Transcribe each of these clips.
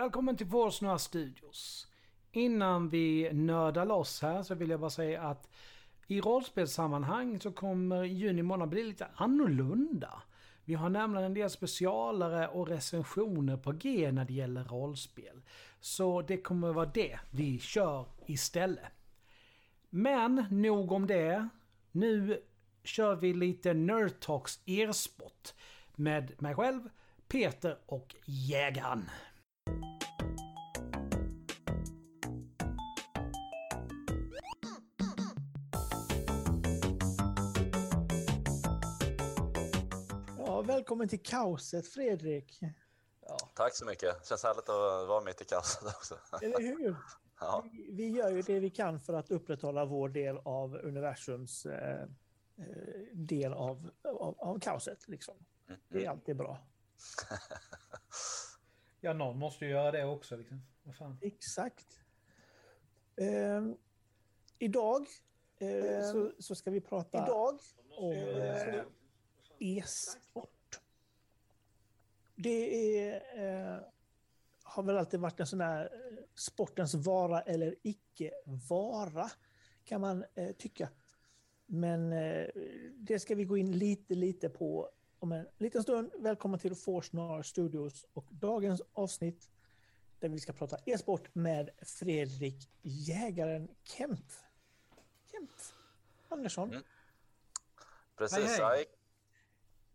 Välkommen till Vårsnöa Studios. Innan vi nördar loss här så vill jag bara säga att i rollspelssammanhang så kommer juni månad bli lite annorlunda. Vi har nämligen en del specialare och recensioner på G när det gäller rollspel. Så det kommer vara det vi kör istället. Men nog om det. Nu kör vi lite Nerd Talks e-sport med mig själv, Peter och Jägaren. Välkommen till kaoset Fredrik. Tack så mycket. Känns härligt att vara mitt i kaoset också. Eller hur? Ja, Vi, vi gör ju det vi kan för att upprätthålla vår del av universums eh, eh, del av, av, av kaoset. Liksom. Det är alltid bra. Ja, någon måste ju göra det också liksom. Vad fan. Exakt. Ehm, idag eh, så, så ska vi prata idag om eh, e-sport. Det är, eh, har väl alltid varit en sån här eh, sportens vara eller icke vara kan man eh, tycka. Men eh, det ska vi gå in lite, lite på om en liten stund. Välkommen till Forsnar Studios och dagens avsnitt där vi ska prata e-sport med Fredrik Jägaren Kemp. Kemp Andersson. Mm. precis. Hej, hej.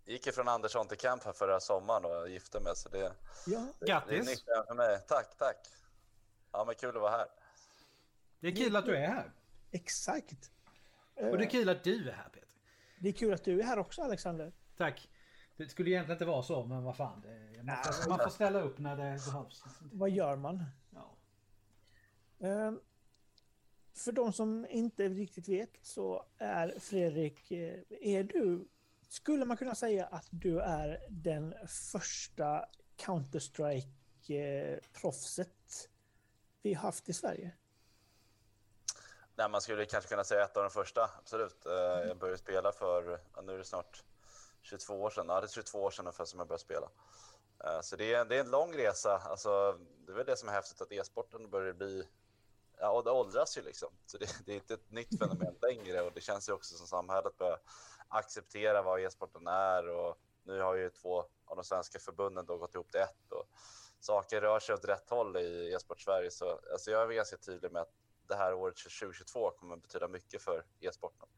Gick, gick ifrån Andersson till Camp här förra sommaren och gifte mig. Så det, Ja, det är Grattis! nytt även för mig. Tack, tack. Ja, men kul att vara här. Det är kul att du är här. exakt. Och det är kul att du är här Peter. Det är kul att du är här också Alexander. Tack. Det skulle egentligen inte vara så, men vad fan. Det, man, får, man får ställa upp när det behövs. Vad gör man? Ja. Ehm, För de som inte riktigt vet så är Fredrik, eh, är du, skulle man kunna säga att du är den första Counter-Strike-proffset vi har haft i Sverige? Nej, man skulle kanske kunna säga ett av de första, absolut. Eh, jag började spela för, nu är det snart 22 år sedan. Ja, det är 22 år sedan ungefär som jag började spela. Eh, så det är, det är en lång resa. Alltså, det är väl det som är häftigt, att e-sporten börjar bli... Ja, och det åldras ju liksom. Så det, det är inte ett nytt fenomen längre och det känns ju också som samhället börjar acceptera vad e-sporten är och nu har ju två av de svenska förbunden då gått ihop till ett och saker rör sig åt rätt håll i e-sport Sverige. Så alltså jag är ganska tydlig med att det här året 2022 kommer att betyda mycket för e-sporten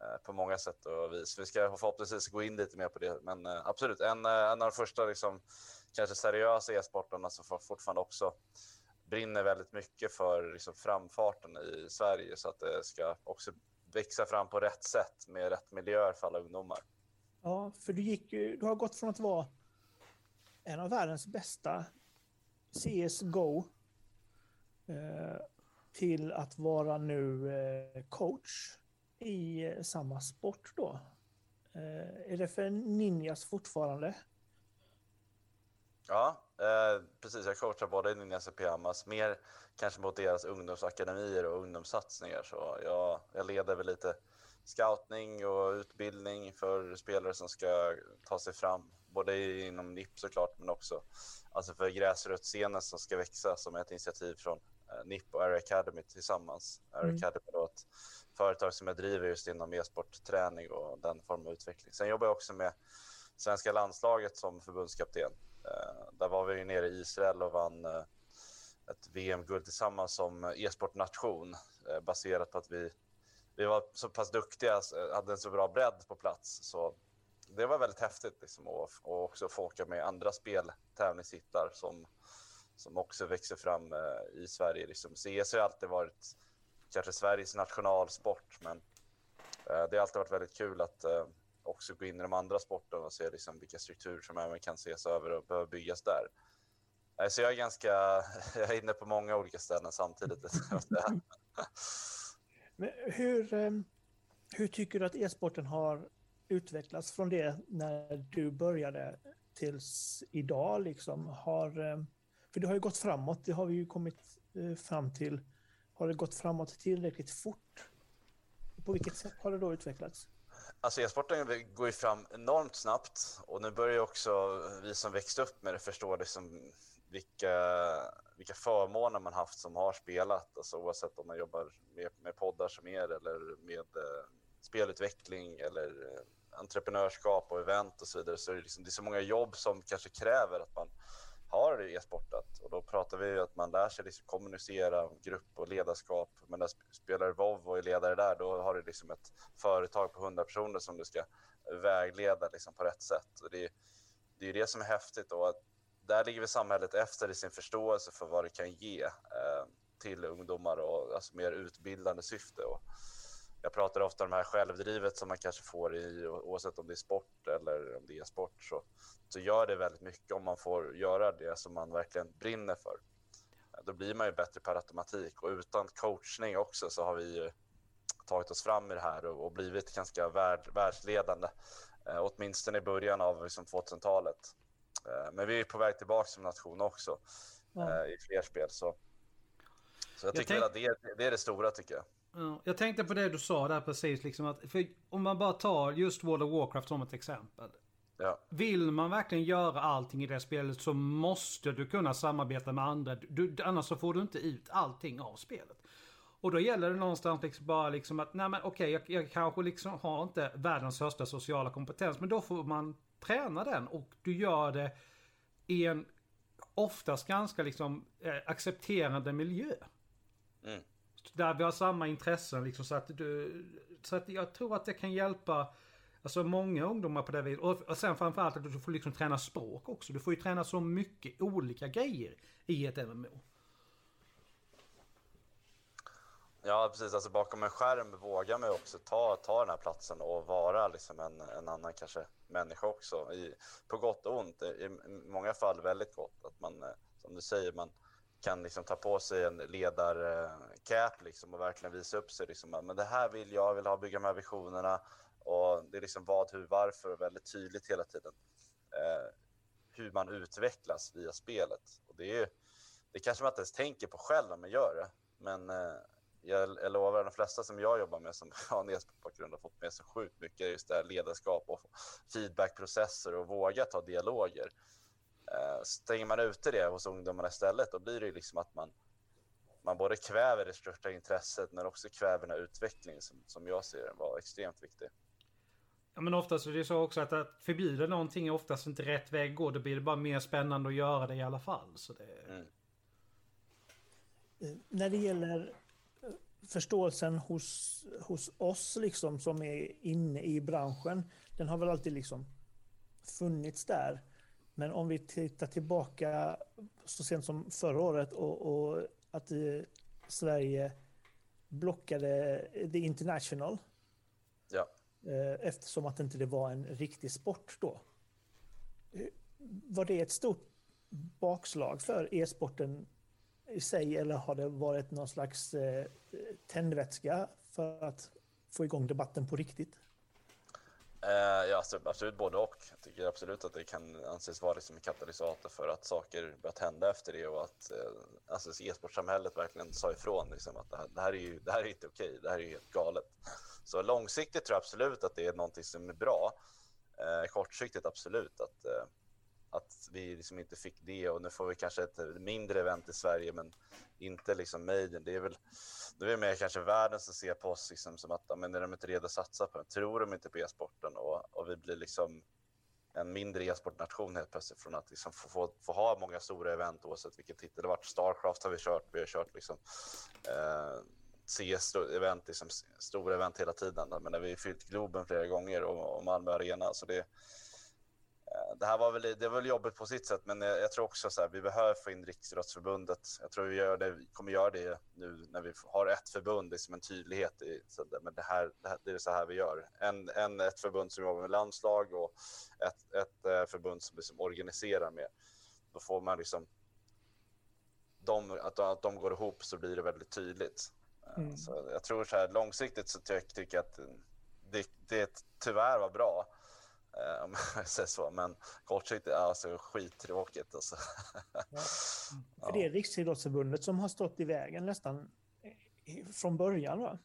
eh, på många sätt och vis. Vi ska förhoppningsvis gå in lite mer på det, men eh, absolut en, eh, en av de första liksom, kanske seriösa e-sportarna som fortfarande också brinner väldigt mycket för liksom, framfarten i Sverige så att det ska också växa fram på rätt sätt med rätt miljöer för alla ungdomar. Ja, för du, gick, ju- du har gått från att vara en av världens bästa CSGO eh, till att vara nu eh, coach i eh, samma sport då. Eh, är det för Ninjas fortfarande? Ja, eh, precis. Jag coachar både Ninjas och Pyjamas, mer kanske mot deras ungdomsakademier och ungdomssatsningar. Så jag, jag leder väl lite scoutning och utbildning för spelare som ska ta sig fram, både i- inom NIP såklart, men också alltså för gräsrötsscenen som ska växa som är ett initiativ från eh, NIP och Air Academy tillsammans. Air Mm. Academy är ett företag som jag driver just inom e-sportträning och den formen av utveckling. Sen jobbar jag också med svenska landslaget som förbundskapten. Eh, där var vi nere i Israel och vann eh, ett VM-guld tillsammans som e-sportnation eh, baserat på att vi, vi var så pass duktiga, hade en så bra bredd på plats. Så det var väldigt häftigt liksom, och, och också få åka med andra speltävlingshittar som, som också växer fram eh, i Sverige. Liksom. CS har alltid varit kanske Sveriges nationalsport men eh, det har alltid varit väldigt kul att eh, också gå in i de andra sporterna och se liksom vilka strukturer som även kan ses över och behöver byggas där. Så jag är ganska, jag är inne på många olika ställen samtidigt. Men hur, ehm, hur tycker du att e-sporten har utvecklats från det när du började tills idag? Liksom? Har, ehm, för det har ju gått framåt, det har vi ju kommit eh, fram till. Har det gått framåt tillräckligt fort? På vilket sätt har det då utvecklats? Alltså e-sporten går ju fram enormt snabbt och nu börjar ju också vi som växte upp med det förstå liksom vilka, vilka förmåner man haft som har spelat, alltså oavsett om man jobbar med, med poddar som er eller med eh, spelutveckling eller eh, entreprenörskap och event och så vidare. Så är det, liksom, det är så många jobb som kanske kräver att man har e-sportat och då pratar vi ju att man lär sig liksom kommunicera, grupp och ledarskap. Men när spelar WoW och är ledare där, då har du liksom ett företag på 100 personer som du ska vägleda liksom på rätt sätt. Och det, det är det som är häftigt och att där ligger vi samhället efter i sin förståelse för vad det kan ge eh, till ungdomar och alltså mer utbildande syfte. Och jag pratar ofta om det här självdrivet som man kanske får i oavsett om det är sport eller om det är sport så, så gör det väldigt mycket om man får göra det som man verkligen brinner för. Då blir man ju bättre per automatik och utan coachning också så har vi ju tagit oss fram i det här och, och blivit ganska värld, världsledande. Eh, åtminstone i början av liksom 2000-talet. Eh, men vi är på väg tillbaka som nation också eh, i fler spel. Så, så jag tycker jag tänk... att det, det är det stora tycker jag. Jag tänkte på det du sa där precis. Liksom att, för om man bara tar just World of Warcraft som ett exempel. Ja. Vill man verkligen göra allting i det spelet så måste du kunna samarbeta med andra. Du, annars så får du inte ut allting av spelet. Och då gäller det någonstans liksom bara liksom att, nej men okej, okay, jag, jag, kanske liksom har inte världens största sociala kompetens. Men då får man träna den och du gör det i en oftast ganska liksom eh, accepterande miljö. Mm. Där vi har samma intressen liksom så att du... Så att jag tror att det kan hjälpa Alltså många ungdomar på det viset. Och, och sen framförallt att du får liksom träna språk också. Du får ju träna så mycket olika grejer i ett MMO. Ja, precis. Alltså bakom en skärm vågar man ju också ta, ta den här platsen och vara liksom en, en annan kanske människa också. I, på gott och ont. I, I många fall väldigt gott. Att man, eh, som du säger, man kan liksom ta på sig en ledarcap liksom och verkligen visa upp sig. Liksom. Men det här vill jag, vill ha, bygga de här visionerna. Och det är liksom vad, hur, varför och väldigt tydligt hela tiden. Eh, hur man utvecklas via spelet. Och det, är, det kanske man inte ens tänker på själv när man gör det. Men eh, jag, jag lovar, de flesta som jag jobbar med som har en e-sportbakgrund har fått med sig sjukt mycket just det här ledarskap och feedbackprocesser och våga ta dialoger. Eh, stänger man ute det hos ungdomarna istället, då blir det liksom att man, man både kväver det största intresset men också kväver den här utvecklingen som, som jag ser den var extremt viktig. Ja men oftast är det så också att, att förbjuda någonting är oftast inte rätt väg att gå. Då blir det bara mer spännande att göra det i alla fall. Så det... Mm. Eh, när det gäller förståelsen hos, hos oss liksom som är inne i branschen, den har väl alltid liksom funnits där. Men om vi tittar tillbaka så sent som förra året och, och att Sverige blockade The International. Ja. Eh, eftersom att inte det var en riktig sport då. Eh, var det ett stort bakslag för e-sporten i sig eller har det varit någon slags eh, tändvätska för att få igång debatten på riktigt? Eh, ja, alltså, absolut både och. Jag tycker absolut att det kan anses vara liksom en katalysator för att saker börjat hända efter det och att eh, alltså, e-sportsamhället verkligen sa ifrån liksom, att det här, det här, är ju, det här är inte okej, det här är helt galet. Så långsiktigt tror jag absolut att det är någonting som är bra. Eh, kortsiktigt absolut att eh, att vi liksom inte fick det och nu får vi kanske ett mindre event i Sverige men inte liksom Maiden. Det är väl, det är mer kanske världen som ser på oss liksom som att men är de inte redo att satsa på den? Tror de inte på e-sporten? Och, och vi blir liksom en mindre e-sportnation helt plötsligt från att liksom få, få, få, ha många stora event oavsett vilken titel det varit. Starcraft har vi kört, vi har kört liksom eh, CS-event, liksom, stora event hela tiden. Men när vi fyllt Globen flera gånger och, och Malmö Arena. Så det, det här var väl, det var väl jobbigt på sitt sätt, men jag, tror också att vi behöver få in Riksidrottsförbundet. Jag tror vi, gör det, vi kommer göra det nu när vi har ett förbund, det är som en tydlighet. I, så det, men det, här, det, här, det är så här vi gör. En, en, ett förbund som jobbar med landslag och ett, ett eh, förbund som liksom organiserar med. Då får man liksom... De, att, att de går ihop så blir det väldigt tydligt. Eh, mm. Så jag tror så här långsiktigt så tycker jag att det, det tyvärr var bra om jag säger så. Men kortsiktigt är alltså skittråkigt. Alltså. Ja. För det är Riksidrottsförbundet som har stått i vägen nästan från början va?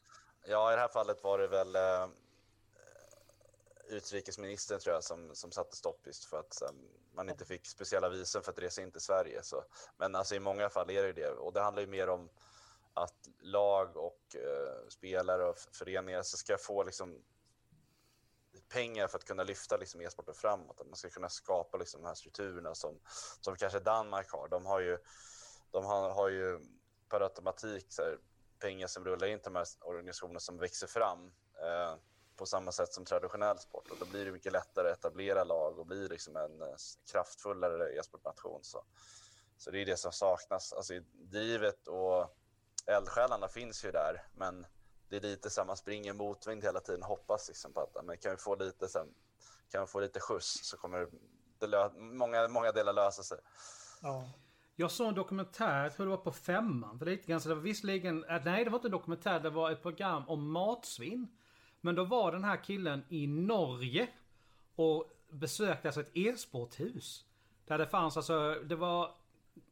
Ja, i det här fallet var det väl... Eh, utrikesministern tror jag som, som satte stopp just för att um, man inte fick speciella visum för att resa in till Sverige. Så. Men alltså i många fall är det det och det handlar ju mer om att lag och uh, spelare och föreningar ska få liksom pengar för att kunna lyfta liksom e-sporten framåt. Att man ska kunna skapa liksom de här strukturerna som, som kanske Danmark har. De har ju, de har, har ju per automatik så här, pengar som rullar in till de här organisationerna som växer fram eh, på samma sätt som traditionell sport. Och då blir det mycket lättare att etablera lag och bli liksom en eh, kraftfullare e-sportnation. Så, så det är det som saknas. Alltså, drivet och eldsjälarna finns ju där, men det är lite så man springer motvind hela tiden, hoppas liksom på att men kan vi få lite, sen, kan vi få lite skjuts så kommer det många, många delar lösa sig. Ja. Jag såg en dokumentär, jag tror det var på femman, för det, lite grann, så det var visserligen, äh, nej det var inte en dokumentär, det var ett program om matsvinn. Men då var den här killen i Norge och besökte alltså ett e-sporthus. Där det fanns alltså, det var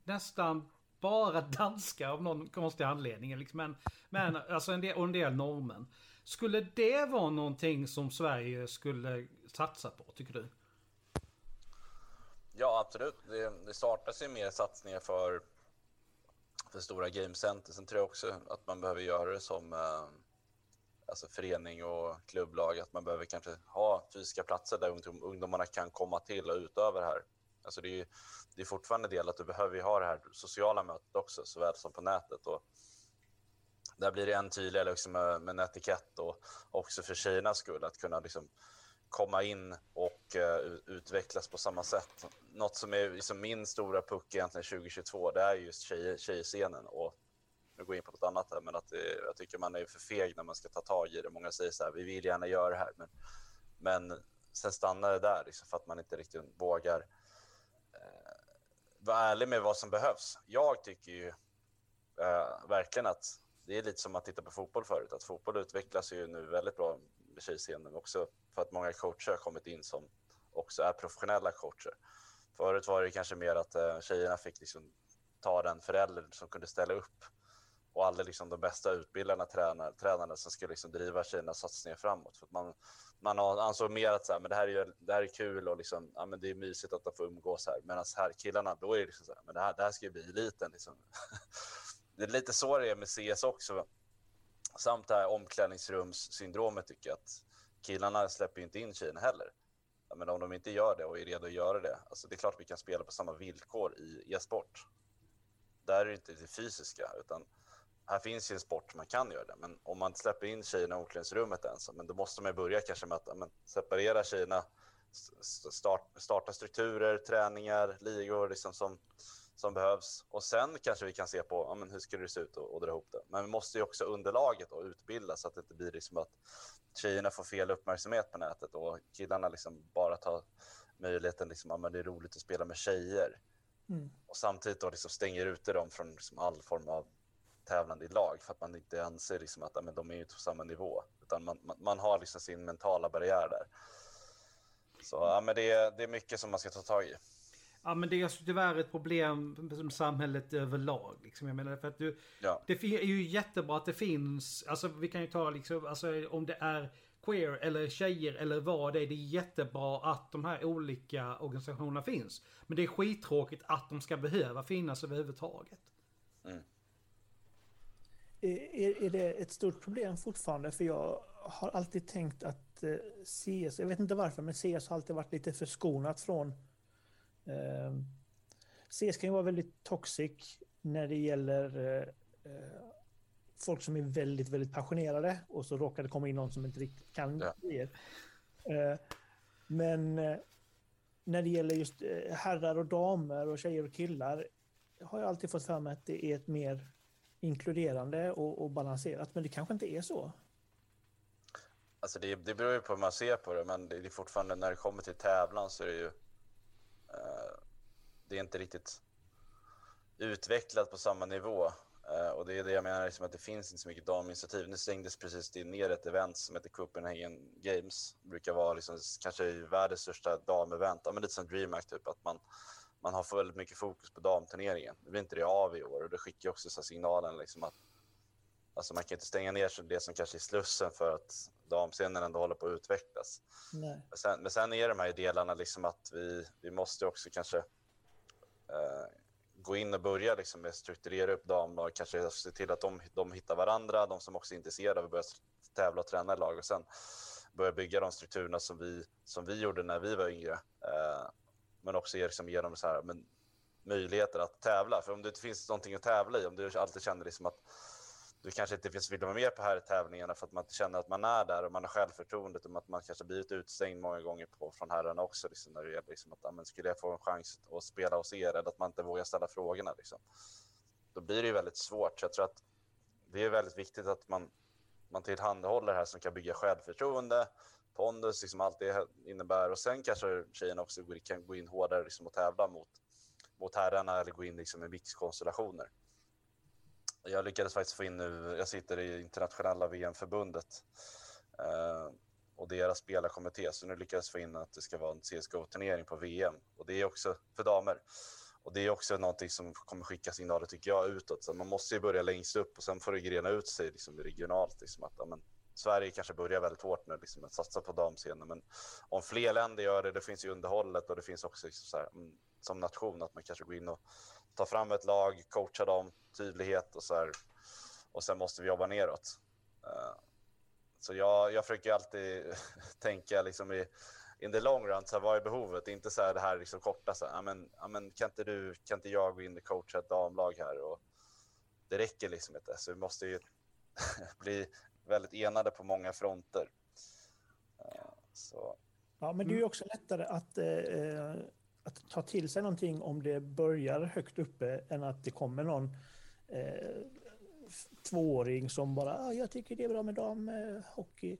nästan bara danskar av någon konstig anledning. Liksom. Men, men alltså en del, och en del norrmän. Skulle det vara någonting som Sverige skulle satsa på, tycker du? Ja, absolut. Det, det startas ju mer satsningar för, för stora gamecenter. Sen tror jag också att man behöver göra det som eh, alltså förening och klubblag, att man behöver kanske ha fysiska platser där ungdomarna kan komma till och utöva det här. Alltså det är, det är fortfarande del att du behöver ha det här sociala mötet också, såväl som på nätet. Och där blir det än tydligare liksom med, med en etikett och också för tjejernas skull att kunna liksom komma in och uh, utvecklas på samma sätt. Något som är liksom min stora puck egentligen 2022, det är just tjej, tjejscenen. Och nu går jag in på något annat här, men att det, jag tycker man är för feg när man ska ta tag i det. Många säger så här, vi vill gärna göra det här, men, men sen stannar det där liksom, för att man inte riktigt vågar vara ärlig med vad som behövs. Jag tycker ju eh, verkligen att det är lite som att titta på fotboll förut, att fotboll utvecklas ju nu väldigt bra med tjejscenen också för att många coacher har kommit in som också är professionella coacher. Förut var det kanske mer att eh, tjejerna fick liksom ta den förälder som kunde ställa upp och aldrig liksom de bästa utbildarna, tränare, tränarna som skulle liksom driva tjejernas satsningar framåt. För man, man ansåg mer att så här, men det, här är, det här är kul och liksom, ja, men det är mysigt att de får umgås här. Medan här killarna, då är det liksom så här, men det här, det här ska ju bli eliten. Liksom. det är lite så det är med CS också. Samt det här omklädningsrumssyndromet tycker jag att killarna släpper ju inte in tjejerna heller. Men om de inte gör det och är redo att göra det, alltså det är klart vi kan spela på samma villkor i e-sport. Där är det inte det fysiska, utan här finns ju en sport man kan göra det. Men om man släpper in tjejerna i omklädningsrummet ens, men då måste man börja kanske med att men, separera tjejerna, start, starta strukturer, träningar, ligor liksom som, som behövs. Och sen kanske vi kan se på ja, men hur ska det se ut och, och dra ihop det. Men vi måste ju också underlaget och utbilda så att det inte blir liksom att tjejerna får fel uppmärksamhet på nätet och killarna liksom bara tar möjligheten, liksom, ja, men det är roligt att spela med tjejer. Mm. Och samtidigt då liksom stänger ute dem från liksom all form av tävlande i lag för att man inte anser liksom att men de är på samma nivå. Utan man, man, man, har liksom sin mentala barriär där. Så ja, men det, är, det är mycket som man ska ta tag i. Ja men det är alltså tyvärr ett problem som samhället överlag. Liksom. Jag menar för att du, ja. Det är ju jättebra att det finns, alltså vi kan ju ta liksom, alltså om det är queer eller tjejer eller vad det är. Det är jättebra att de här olika organisationerna finns. Men det är skittråkigt att de ska behöva finnas överhuvudtaget. Mm. Är, är det ett stort problem fortfarande? För jag har alltid tänkt att eh, CS, jag vet inte varför, men CS har alltid varit lite förskonat från eh, CS kan ju vara väldigt toxic när det gäller eh, eh, folk som är väldigt, väldigt passionerade och så råkar det komma in någon som inte riktigt kan ja. Eh, men eh, när det gäller just herrar och damer och tjejer och killar har jag alltid fått för mig att det är ett mer inkluderande och, och balanserat, men det kanske inte är så. Alltså det, det beror ju på hur man ser på det, men det är fortfarande när det kommer till tävlan så är det ju eh, det är inte riktigt utvecklat på samma nivå. Eh, och det är det jag menar, liksom att det finns inte så mycket daminitiativ. Nu stängdes precis det ner ett event som heter Copenhagen Games. Det brukar vara liksom, kanske världens största damevent, ja, men lite som DreamHack typ, att man, man har för väldigt mycket fokus på damturneringen. Det blir inte det av i år och det skickar också så signalen liksom att Alltså man kan inte stänga ner det som kanske är slussen för att damscenen ändå håller på att utvecklas. Men, sen, men sen är de här delarna liksom att vi, vi måste också kanske eh, gå in och börja liksom med strukturera upp damlag, kanske se till att de, de hittar varandra, de som också är intresserade av att börja tävla och träna i lag och sen börja bygga de strukturerna som vi, som vi gjorde när vi var yngre. Eh, men också liksom ge dem så här, men, möjligheter att tävla. För om det inte finns någonting att tävla i, om du alltid känner liksom att du kanske inte finns vill vara med på här tävlingarna för att man känner att man är där och man har självförtroendet och att man kanske blivit utstängd många gånger på, från herrarna också. Liksom, när det gäller liksom att, men, skulle jag få en chans att spela hos er eller att man inte vågar ställa frågorna. Liksom. Då blir det ju väldigt svårt. Så jag tror att det är väldigt viktigt att man, man tillhandahåller det här som kan bygga självförtroende, pondus, liksom allt det innebär. Och sen kanske tjejerna också kan gå in hårdare liksom, och tävla mot, mot herrarna eller gå in liksom, i mixkonstellationer. Jag lyckades faktiskt få in nu, jag sitter i internationella VM-förbundet eh, och deras spelarkommitté, så nu lyckades jag få in att det ska vara en CSGO-turnering på VM och det är också för damer. Och det är också någonting som kommer skicka signaler, tycker jag, utåt. Så man måste ju börja längst upp och sen får det grena ut sig liksom, regionalt. Liksom, att, ja, Sverige kanske börjar väldigt hårt nu liksom, att satsa på damscenen, men om fler länder gör det, det finns ju underhållet och det finns också liksom, så här, mm, som nation att man kanske går in och tar fram ett lag, coachar dem, tydlighet och så här. Och sen måste vi jobba neråt. Uh, så jag, jag försöker alltid tänka liksom i in the long run, så här, vad är behovet? Inte så här det här liksom korta, så här, amen, amen, kan inte du, kan inte jag gå in och coacha ett damlag här? Och det räcker liksom inte, så vi måste ju bli väldigt enade på många fronter. Uh, så. Ja, men det är ju också lättare att eh, att ta till sig någonting om det börjar högt uppe än att det kommer någon eh, tvååring som bara ah, “jag tycker det är bra med damhockey”.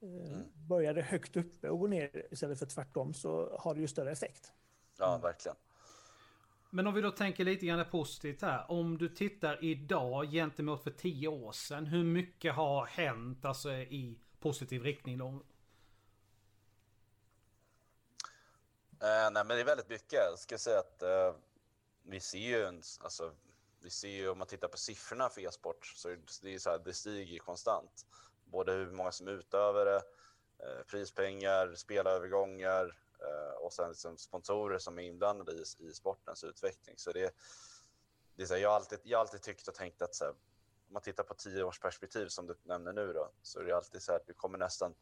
Eh, mm. Börjar det högt uppe och går ner istället för tvärtom så har det ju större effekt. Ja, verkligen. Men om vi då tänker lite grann positivt här. Om du tittar idag gentemot för tio år sedan. Hur mycket har hänt alltså i positiv riktning då? Eh, nej, men det är väldigt mycket. Jag ska säga att eh, vi ser ju, en, alltså, vi ser ju om man tittar på siffrorna för e-sport så det, är så här, det stiger konstant. Både hur många som utövar det, eh, prispengar, spelarövergångar Eh, och sen liksom sponsorer som är inblandade i, i sportens utveckling. Så det, det är så här, jag, har alltid, jag har alltid tyckt och tänkt att så här, om man tittar på tio års perspektiv som du nämner nu då, så är det alltid så här att vi kommer nästan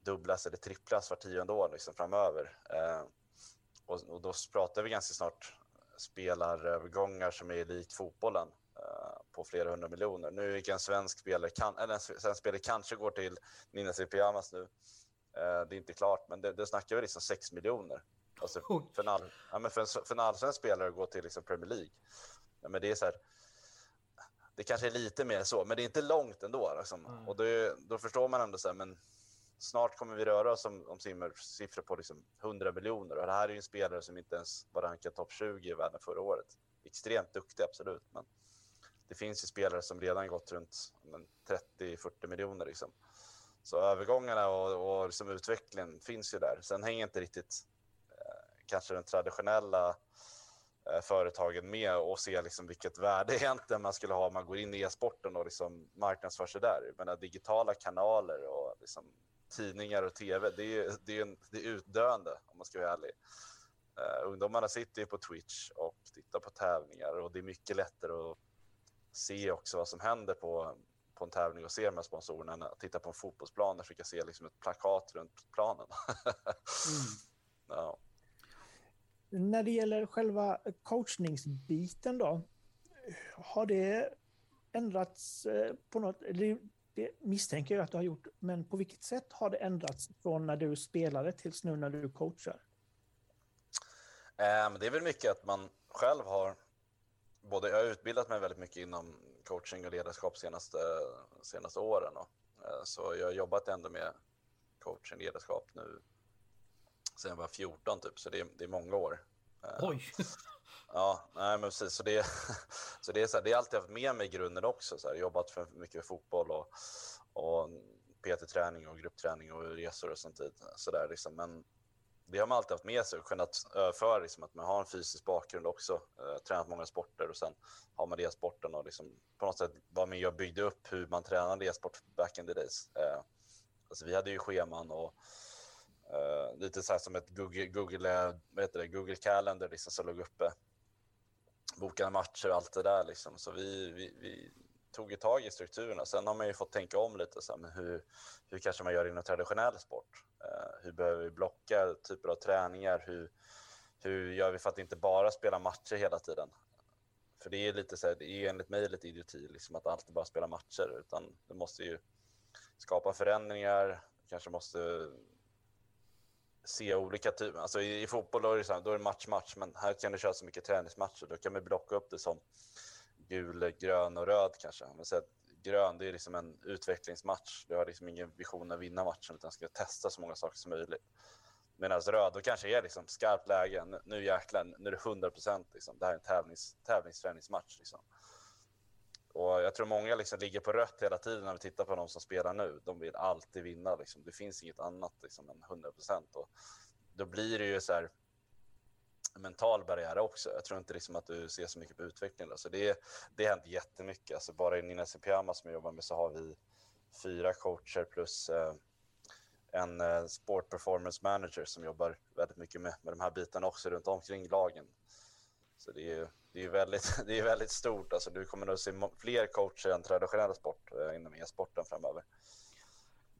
dubblas eller tripplas var tionde år liksom, framöver. Eh, och, och, då pratar vi ganska snart spelarövergångar som är likt fotbollen eh, på flera hundra miljoner. Nu gick en svensk spelare, kan, eller en svensk spelare kanske går till Nina Pyjamas nu. Eh, det är inte klart, men det, det snackar vi liksom 6 miljoner. Alltså för, en all, ja, men för, för en allsvensk spelare att gå till liksom Premier League. Ja, men det är så här, det kanske är lite mer så, men det är inte långt ändå. Liksom. Mm. Och då, då, förstår man ändå så här, men snart kommer vi röra oss om, om siffror på liksom 100 miljoner. Och det här är ju en spelare som inte ens var rankad topp 20 i världen förra året. Extremt duktig, absolut. Men det finns ju spelare som redan gått runt 30-40 miljoner. Liksom. Så övergångarna och, och liksom utvecklingen finns ju där. Sen hänger inte riktigt eh, kanske den traditionella eh, företagen med och ser liksom vilket värde egentligen man skulle ha om man går in i e-sporten och liksom marknadsför sig där. Jag digitala kanaler och liksom tidningar och tv, det är, det är, en, det är utdöende om man ska vara ärlig. Uh, ungdomarna sitter ju på Twitch och tittar på tävlingar och det är mycket lättare att se också vad som händer på, på en tävling och se de här sponsorerna än att titta på en fotbollsplan och försöka se liksom ett plakat runt planen. mm. ja. När det gäller själva coachningsbiten då, har det ändrats eh, på något? Det misstänker jag att du har gjort, men på vilket sätt har det ändrats från när du spelade tills nu när du coachar? Eh, det är väl mycket att man själv har, både jag har utbildat mig väldigt mycket inom coaching och ledarskap senaste, senaste åren. Och, eh, så jag har jobbat ändå med coaching ledarskap nu sen jag var 14 typ, så det är, det är många år. Eh, Oj! Ja, nej, men precis. Så det, så det, är, så här, det är alltid haft med mig i grunden också. Så här, jobbat för mycket med fotboll och, och PT-träning och gruppträning och resor och sånt. Så där, liksom. Men det har man alltid haft med sig och kunnat överföra eh, liksom, att man har en fysisk bakgrund också, eh, tränat många sporter och sen har man e-sporten och liksom på något sätt var med och byggde upp hur man tränade e-sport back in the days. Eh, alltså vi hade ju scheman och eh, lite så här som ett Google, Google, vad heter det, Google Calendar liksom som låg uppe. Bokade matcher och allt det där liksom. Så vi, vi, vi tog ju tag i strukturerna. Sen har man ju fått tänka om lite, så här, men hur, hur kanske man gör inom traditionell sport? Eh, hur behöver vi blocka typer av träningar? Hur, hur gör vi för att inte bara spela matcher hela tiden? För det är lite så här, det är enligt mig lite idioti liksom att alltid bara spela matcher, utan det måste ju skapa förändringar, kanske måste se olika typer, alltså i, i fotboll då är det, så här, då är det match, match, men här kan du köra så mycket träningsmatcher, då kan vi blocka upp det som gul, grön och röd kanske. Men så grön, det är liksom en utvecklingsmatch. Du har liksom ingen vision att vinna matchen utan ska testa så många saker som möjligt. Medan röd, då kanske är liksom skarpt läge. Nu jäklar, nu är det 100 procent. Liksom. Det här är en tävlings, tävlingsträningsmatch. Liksom. Och jag tror många liksom ligger på rött hela tiden när vi tittar på de som spelar nu. De vill alltid vinna. Liksom. Det finns inget annat liksom, än 100 procent. Då blir det ju så här mental barriär också. Jag tror inte liksom att du ser så mycket på utvecklingen. Alltså det, det har hänt jättemycket. Alltså bara i Nina Pyjama som jag jobbar med så har vi fyra coacher plus eh, en eh, sport performance manager som jobbar väldigt mycket med, med de här bitarna också runt omkring lagen. Så det är, det är, väldigt, det är väldigt stort. Alltså, du kommer nog se fler coacher än traditionell sport eh, inom e-sporten framöver.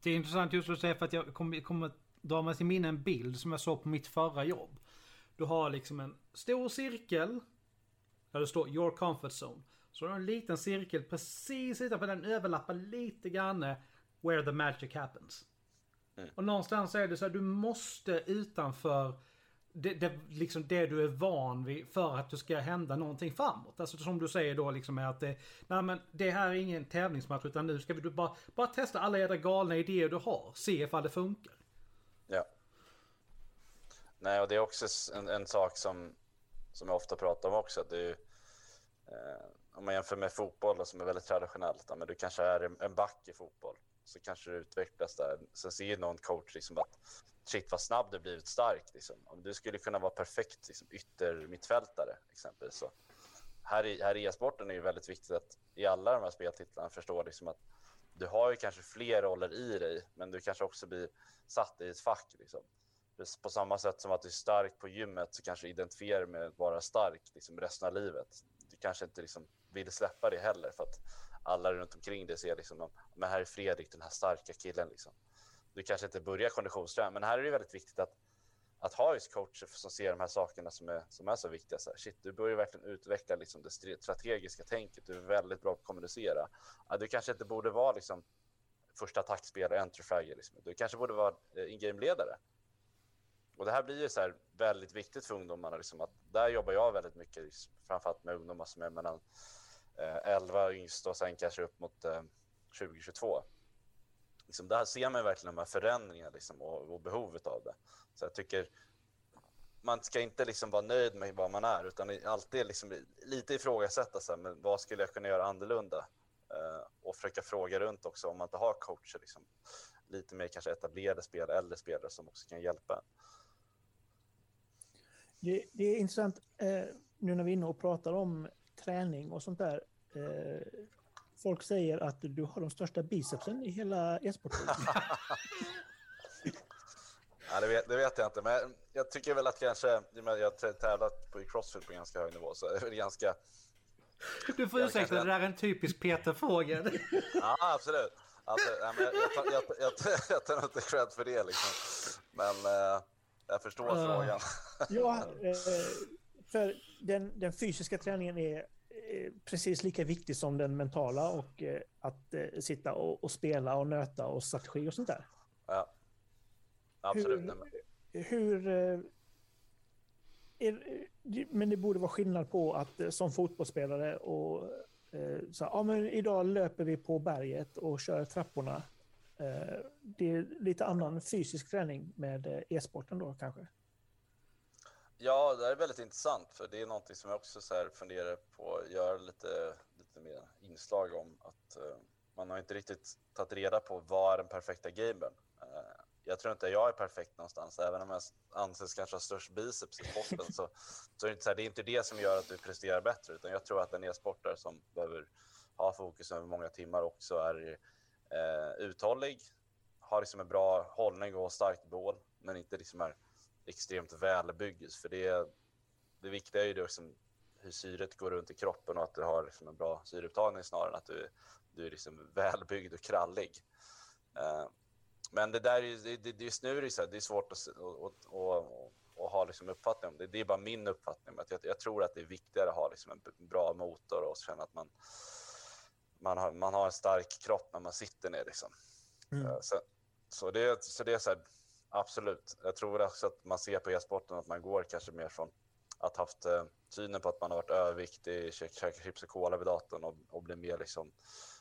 Det är intressant just att säga för att jag kommer, kommer dra mig till minne en bild som jag såg på mitt förra jobb. Du har liksom en stor cirkel. Där det står your comfort zone. Så du har en liten cirkel precis utanför den överlappar lite grann where the magic happens. Mm. Och någonstans är det så att du måste utanför det, det, liksom det du är van vid för att det ska hända någonting framåt. Alltså som du säger då liksom är att det, nej men det här är ingen tävlingsmatch utan nu ska vi du bara, bara testa alla era galna idéer du har. Se ifall det funkar. Ja. Nej, och det är också en, en sak som, som jag ofta pratar om också. Att det är, eh, om man jämför med fotboll då, som är väldigt traditionellt, då, men du kanske är en back i fotboll, så kanske du utvecklas där. Sen ser ju någon coach liksom att shit vad snabb du blivit stark. Liksom. Om du skulle kunna vara perfekt liksom, yttermittfältare exempelvis. Så här i, här i e-sporten är det väldigt viktigt att i alla de här speltitlarna förstå liksom att du har ju kanske fler roller i dig, men du kanske också blir satt i ett fack. Liksom på samma sätt som att du är stark på gymmet så kanske du identifierar med att vara stark liksom resten av livet. Du kanske inte liksom vill släppa det heller för att alla runt omkring dig ser liksom, men här är Fredrik, den här starka killen liksom. Du kanske inte börjar konditionsträna, men här är det väldigt viktigt att att ha just coacher som ser de här sakerna som är, som är så viktiga. Så här, shit, du börjar verkligen utveckla liksom det strategiska tänket. Du är väldigt bra på att kommunicera. Ja, du kanske inte borde vara liksom, första attackspelare, entry Liksom. Du kanske borde vara eh, in-game-ledare. Och det här blir ju så här väldigt viktigt för ungdomarna. Liksom att där jobbar jag väldigt mycket, framförallt med ungdomar som är mellan eh, 11 yngst och sen kanske upp mot eh, 2022. Liksom där ser man verkligen de här förändringarna liksom, och, och, behovet av det. Så jag tycker man ska inte liksom vara nöjd med vad man är utan alltid liksom lite ifrågasätta så här, men vad skulle jag kunna göra annorlunda? Eh, och försöka fråga runt också om man inte har coacher. Liksom, lite mer kanske etablerade spelare, äldre spelare som också kan hjälpa en. Det, det är intressant eh, nu när vi är inne och pratar om träning och sånt där. Eh, folk säger att du har de största bicepsen i hela e-sporten. ja, det, vet, det vet jag inte, men jag tycker väl att kanske, jag har tävlat på crossfit på ganska hög nivå, så är det ganska... Du får ursäkta, det där är en typisk Peter-fråga. ja, absolut. Alltså, jag, jag, jag, jag, jag tar inte cred för det liksom. Men... Eh, jag förstår uh, frågan. ja, eh, för den, den fysiska träningen är precis lika viktig som den mentala och eh, att eh, sitta och, och, spela och nöta och strategi och sånt där. Ja, absolut. Hur, hur är, men det borde vara skillnad på att som fotbollsspelare och så ja, men idag löper vi på berget och kör trapporna Eh, Eh, det är lite annan fysisk träning med eh, e-sporten då kanske? Ja, det är väldigt intressant för det är någonting som jag också så här funderar på att göra lite, lite mer inslag om att eh, man har inte riktigt tagit reda på vad är den perfekta gamen. Jag tror inte jag är perfekt någonstans. Även om jag anses kanske ha störst biceps i sporten så, så är det, inte så här, det är inte det som gör att du presterar bättre. Utan jag tror att en e-sportare som behöver ha fokus över många timmar också är eh, uthållig, har liksom en bra hållning och starkt bål, men inte liksom är extremt välbyggd. För det, det viktiga är ju liksom hur syret går runt i kroppen och att du har liksom en bra syreupptagning snarare än att du, du är liksom välbyggd och krallig. Eh, men det där är, det, just nu är det, så här, det är svårt att, att, att, och ha liksom uppfattning om det. Det är bara min uppfattning. Att jag, jag tror att det är viktigare att ha liksom en bra motor och känna att man, man, har, man har en stark kropp när man sitter ner. Liksom. Mm. Uh, så, så, det, så det är så här, absolut. Jag tror också att man ser på e-sporten att man går kanske mer från att haft eh, synen på att man har varit överviktig, käkar chips och cola vid datorn och, och blir mer liksom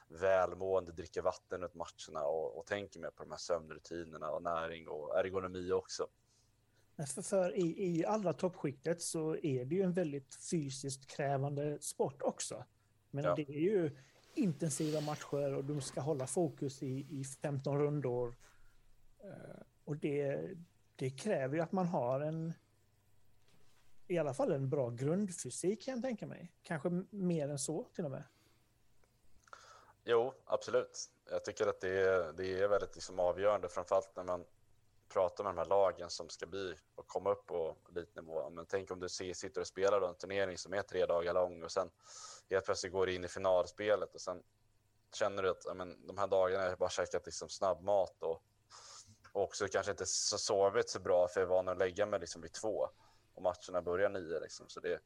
välmående, dricker vatten runt matcherna och, och tänker mer på de här sömnrutinerna och näring och ergonomi också. För, för i, i allra toppskiktet så är det ju en väldigt fysiskt krävande sport också. Men ja. det är ju intensiva matcher och de ska hålla fokus i, i 15 rundor. Eh, och det, det kräver ju att man har en i alla fall en bra grundfysik kan jag tänka mig. Kanske mer än så till och med. Jo, absolut. Jag tycker att det är, det är väldigt liksom avgörande, framförallt när man prata med de här lagen som ska bli och komma upp på elitnivå. Men tänk om du sitter och spelar en turnering som är tre dagar lång och sen helt plötsligt går du in i finalspelet och sen känner du att men, de här dagarna har jag bara käkat liksom snabbmat och, och också kanske inte så sovit så bra för jag är van att lägga mig liksom vid två och matcherna börjar nio. Liksom. Så det,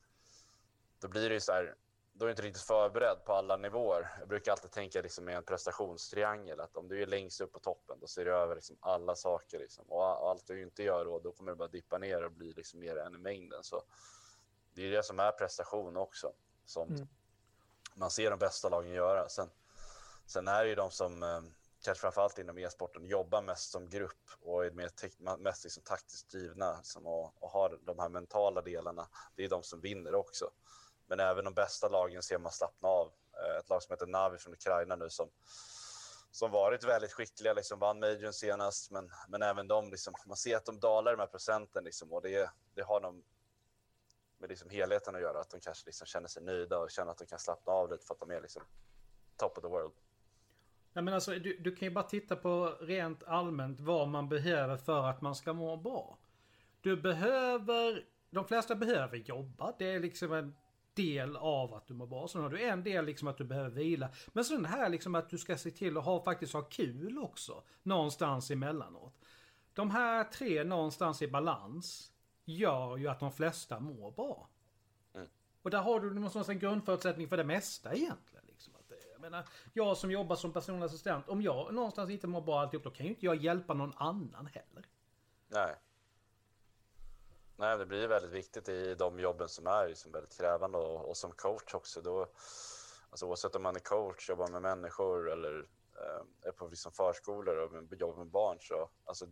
då blir det ju så här, då är du inte riktigt förberedd på alla nivåer. Jag brukar alltid tänka liksom med en prestationstriangel, att om du är längst upp på toppen, då ser du över liksom alla saker. Liksom. Och allt du inte gör då, då kommer du bara dippa ner och bli liksom mer än i mängden. Så det är det som är prestation också, som mm. man ser de bästa lagen göra. Sen, sen är det ju de som eh, kanske framförallt inom e-sporten, jobbar mest som grupp och är mer mest liksom taktiskt drivna liksom, och, och, har de här mentala delarna. Det är de som vinner också. Men även de bästa lagen ser man slappna av. Eh, ett lag som heter Navi från Ukraina nu som, som varit väldigt skickliga, liksom vann majorn senast, men, men även de, liksom, man ser att de dalar de här procenten liksom, och det, det har de med liksom helheten att göra, att de kanske liksom känner sig nöjda och känner att de kan slappna av lite för att de är liksom top of the world. Nej men alltså du, du kan ju bara titta på rent allmänt vad man behöver för att man ska må bra. Du behöver, de flesta behöver jobba. Det är liksom en del av att du mår bra. Sen har du en del liksom att du behöver vila. Men sen det här liksom att du ska se till att ha, faktiskt ha kul också. Någonstans emellanåt. De här tre någonstans i balans gör ju att de flesta mår bra. Mm. Och där har du någonstans en grundförutsättning för det mesta egentligen menar, jag som jobbar som personlig assistent, om jag någonstans inte mår bra alltihop, då kan ju inte jag hjälpa någon annan heller. Nej. Nej, det blir väldigt viktigt i de jobben som är liksom väldigt krävande och, och som coach också. Då, alltså oavsett om man är coach, jobbar med människor eller eh, är på liksom förskolor och jobbar med barn så alltså,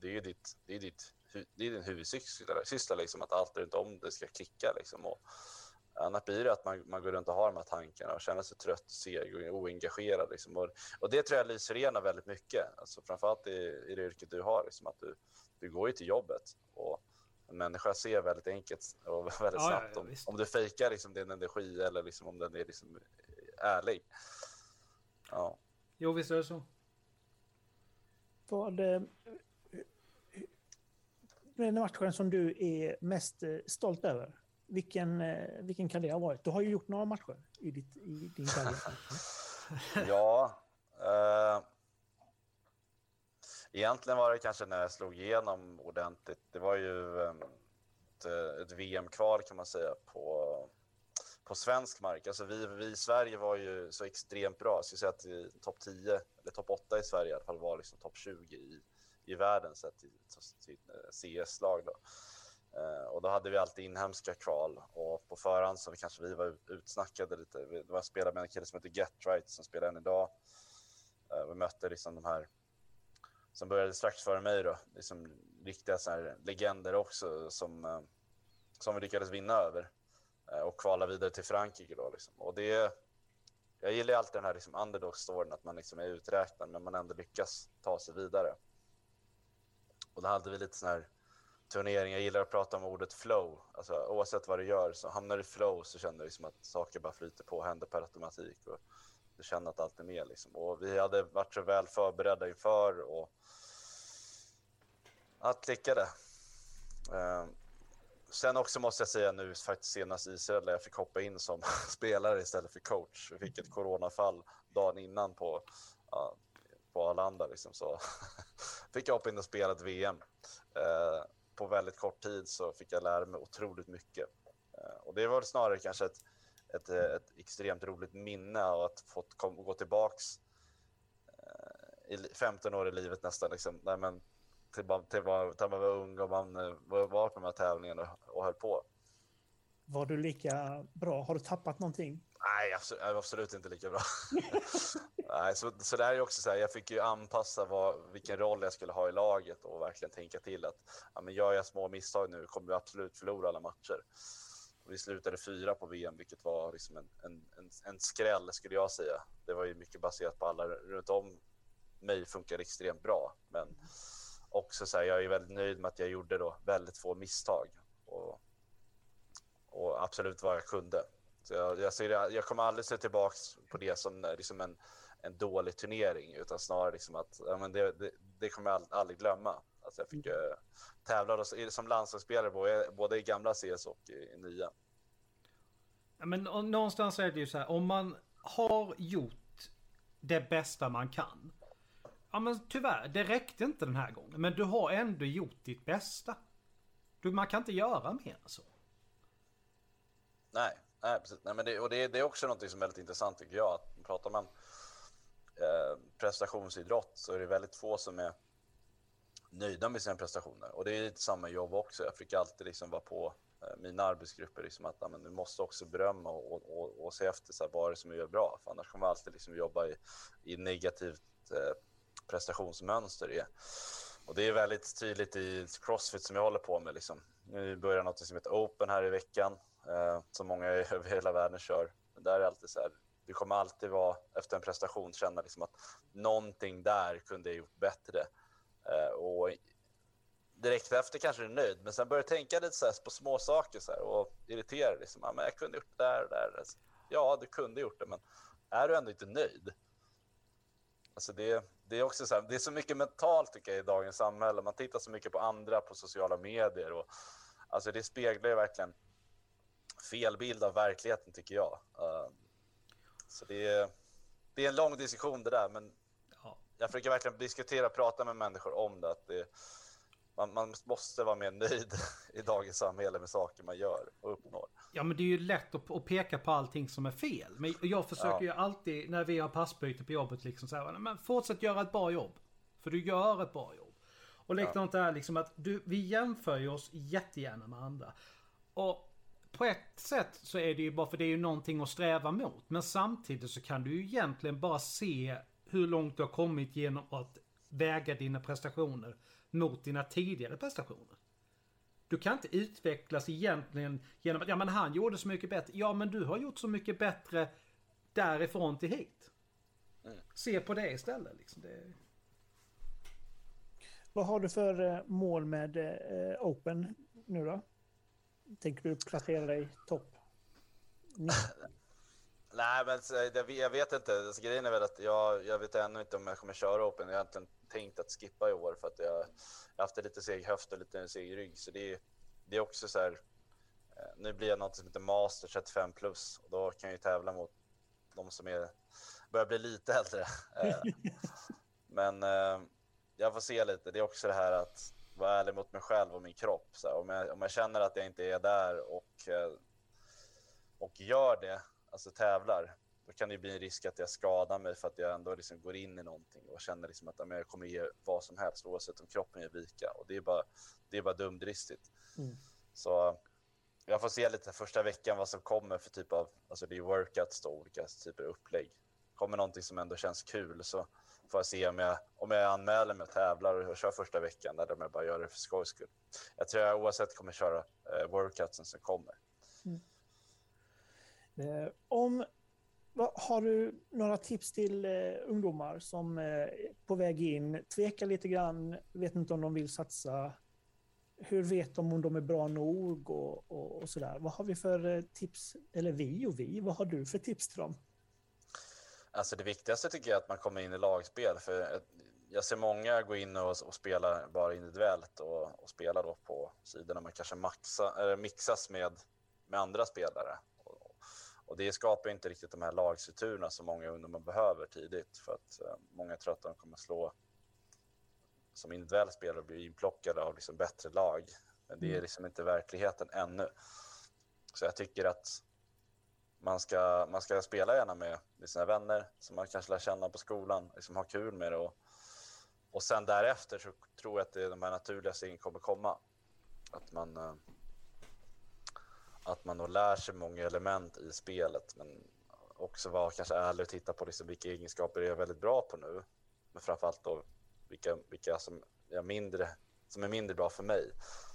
det är ju ditt, det är ditt, det är din huvudsyssla, liksom, att allt runt om det ska klicka. Liksom, och, Annars blir det att man, man går runt och har de här tankarna och känner sig trött, seg och oengagerad. Liksom. Och, och, det tror jag lyser igenom väldigt mycket, alltså, framförallt i, i det yrket du har. Liksom, att du, du går ju till jobbet och en människa ser väldigt enkelt och väldigt ja, snabbt ja, ja, om, om du fejkar liksom, din energi eller liksom, om den är liksom, ärlig. Ja. Jo, visst är det så. Vad, den matchen som du är mest eh, stolt över? vilken, eh, vilken kan det ha varit? Du har ju gjort några matcher i, ditt, i din karriär. ja. Eh, egentligen var det kanske när jag slog igenom ordentligt. Det var ju ehm, ett, eh, ett VM-kval kan man säga på, på svensk mark. Alltså vi, vi i Sverige var ju så extremt bra. Jag skulle säga att topp 10, eller topp 8 i Sverige i alla fall var liksom topp 20 i, i världen sett till, till eh, CS-lag. Då. Uh, och då hade vi alltid inhemska kval och på förhand så kanske vi var utsnackade lite. Det var spelade med en kille som heter Getright som spelar än idag. Uh, vi mötte liksom de här som började strax före mig då, liksom riktiga så här legender också som, eh, som vi lyckades vinna över eh, och kvala vidare till Frankrike då liksom. Och det jag gillar alltid den här liksom underdog-storyn, att man liksom är uträknad men man ändå lyckas ta sig vidare. Och då hade vi lite sån här turnering. Jag gillar att prata om ordet flow. Alltså, oavsett vad du gör, så hamnar du i flow så känner du liksom att saker bara flyter på, händer per automatik. Och det känner att allt är med. Liksom. Och vi hade varit så väl förberedda inför och allt klickade. Eh, sen också måste jag säga nu faktiskt senast Israel där jag fick hoppa in som spelare istället för coach. Vi fick ett coronafall dagen innan på, uh, på Arlanda liksom, så fick jag hoppa in och spela ett VM. Eh, på väldigt kort tid så fick jag lära mig otroligt mycket. Eh, och det var snarare kanske ett, ett, ett extremt roligt minne av att fått kom, gå tillbaks eh, i 15 år i livet nästan. Liksom. Nej, men till, till, till, till man var ung och man eh, var, var på de här tävlingarna och, och höll på. Var du lika bra? Har du tappat någonting? Nej, absolut, absolut inte lika bra. Nej, så, så det är också så här, jag fick ju anpassa vad, vilken roll jag skulle ha i laget och verkligen tänka till att ja, men gör jag små misstag nu kommer vi absolut förlora alla matcher. Vi slutade fyra på VM, vilket var liksom en, en, en, en skräll skulle jag säga. Det var ju mycket baserat på alla runt om mig funkar extremt bra, men också så här, jag är väldigt nöjd med att jag gjorde då väldigt få misstag och, och absolut vad jag kunde. Så jag, jag, ser, jag kommer aldrig se tillbaka på det som liksom en, en dålig turnering, utan snarare liksom att ja, men det, det, det kommer jag aldrig glömma. Alltså jag fick uh, tävla då, som landslagsspelare både, både i gamla CS och i, i nya. Men någonstans är det ju så här, om man har gjort det bästa man kan. Ja men tyvärr, det räckte inte den här gången. Men du har ändå gjort ditt bästa. Du, man kan inte göra mer än så. Nej, Nej, precis. Nej, men det, och det, det, är också något som är väldigt intressant tycker jag. Att pratar man eh, prestationsidrott så är det väldigt få som är nöjda med sina prestationer. Och det är lite samma jobb också. Jag fick alltid liksom vara på eh, mina arbetsgrupper liksom att men, du måste också berömma och, och, och se efter så här, vad är det som är bra. För annars kommer man alltid liksom jobba i, i negativt eh, prestationsmönster. I. Och det är väldigt tydligt i Crossfit som jag håller på med. Liksom. Nu börjar något som heter Open här i veckan eh, som många över hela världen kör. Men där är alltid så här, du kommer alltid vara efter en prestation känna liksom att någonting där kunde jag gjort bättre. Eh, och direkt efter kanske du är nöjd, men sen börjar du tänka lite så här på små saker så här, och irritera liksom. ah, men jag kunde gjort det där och där. Alltså, ja, du kunde gjort det, men är du ändå inte nöjd? Alltså det, det är också så här, det är så mycket mentalt tycker jag i dagens samhälle. Man tittar så mycket på andra på sociala medier och alltså det speglar ju verkligen fel bild av verkligheten tycker jag. Uh, så det är, det är en lång diskussion det där, men jag försöker verkligen diskutera och prata med människor om det. Att det man, man, måste vara mer nöjd i dagens samhälle med saker man gör och uppnår. Ja men det är ju lätt att, att peka på allting som är fel. Men jag försöker ja. ju alltid när vi har passbyte på jobbet liksom säga men fortsätt göra ett bra jobb. För du gör ett bra jobb. Och likadant ja. är liksom att du, vi jämför ju oss jättegärna med andra. Och på ett sätt så är det ju bara för det är ju någonting att sträva mot. Men samtidigt så kan du ju egentligen bara se hur långt du har kommit genom att väga dina prestationer mot dina tidigare prestationer. Du kan inte utvecklas egentligen genom att, ja men han gjorde så mycket bättre. Ja men du har gjort så mycket bättre därifrån till hit. Mm. Se på det istället liksom. Det... Vad har du för eh, mål med eh, Open nu då? Tänker du placera dig topp? Nej, men jag vet inte. Alltså, grejen är väl att jag, jag vet ännu inte om jag kommer köra Open. Jag har inte tänkt att skippa i år för att jag, jag har haft lite seg höft och lite seg rygg. Så det, det är också så här. Eh, nu blir jag något som heter Master 35 plus och då kan jag ju tävla mot de som är, börjar bli lite äldre. Eh, men eh, jag får se lite. Det är också det här att vara ärlig mot mig själv och min kropp. Så här, om, jag, om jag känner att jag inte är där och, eh, och gör det, alltså tävlar, då kan det bli en risk att jag skadar mig för att jag ändå liksom går in i någonting och känner liksom att jag kommer ge vad som helst oavsett om kroppen ger vika. Och det är bara, det är bara dumdristigt. Mm. Så jag får se lite första veckan vad som kommer för typ av, alltså det är workouts då, olika typer av upplägg. Kommer någonting som ändå känns kul så får jag se om jag, om jag anmäler mig och tävlar och kör första veckan eller om jag bara gör det för skojs skull. Jag tror jag oavsett kommer köra eh, workoutsen som kommer. Mm. Eh, om Har du några tips till eh, ungdomar som eh, är eh, på väg in, tvekar lite grann, vet inte om de vill satsa? Hur vet de om de är bra nog och, och, och sådär? Vad har vi för eh, tips? Eller vi och vi, vad har du för tips till dem? Alltså det viktigaste tycker jag är att man kommer in i lagspel. För jag ser många gå in och, och spela bara individuellt och, och spela då på sidorna man kanske maxa, eller mixas med, med andra spelare. Och, det skapar inte riktigt de här lagstrukturerna som många ungdomar behöver tidigt. För att uh, många tror att de kommer slå som individuell spelare och bli inplockade av liksom bättre lag. Men det är mm. liksom inte verkligheten ännu. Så jag tycker att man ska, man ska spela gärna med, med sina vänner som man kanske lär känna på skolan, liksom ha kul med det. Och, och sen därefter så tror jag att det, de här naturliga stegen kommer komma. Att man, eh, att man då lär sig många element i spelet, men också vara kanske ärlig och titta på liksom vilka egenskaper jag är väldigt bra på nu. Men framförallt då vilka, vilka som, är mindre, som är mindre bra för mig.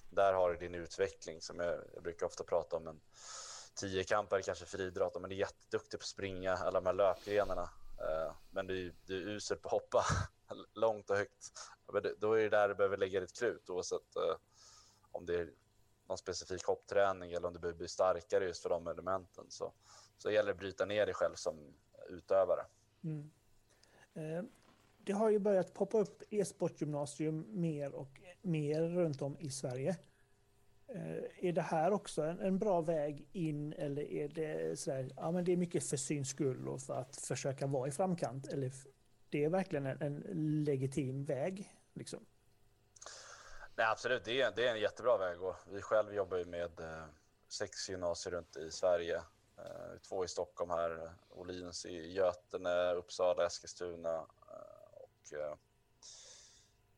Där har du din utveckling som jag, jag brukar ofta prata om. En, tiokampare kanske friidrott, men är jätteduktig på att springa alla de här löpgrenarna. Eh, men du, du är usel på att hoppa långt och högt. Då är det där du behöver lägga ditt krut oavsett eh, om det är någon specifik hoppträning eller om du behöver bli starkare just för de elementen. Så, så gäller det att bryta ner dig själv som utövare. Mm. Eh, det har ju börjat poppa upp e-sportgymnasium mer och mer runt om i Sverige. Eh, är det här också en, en, bra väg in eller är det sådär, ja men det är mycket för syns skull och för att försöka vara i framkant? Eller det är verkligen en, en legitim väg? Liksom? Nej, absolut, det är, det är en jättebra väg att gå. vi själv jobbar ju med eh, sex gymnasier runt i Sverige. Eh, två i Stockholm här, Olins i Götene, Uppsala, Eskilstuna eh, och eh,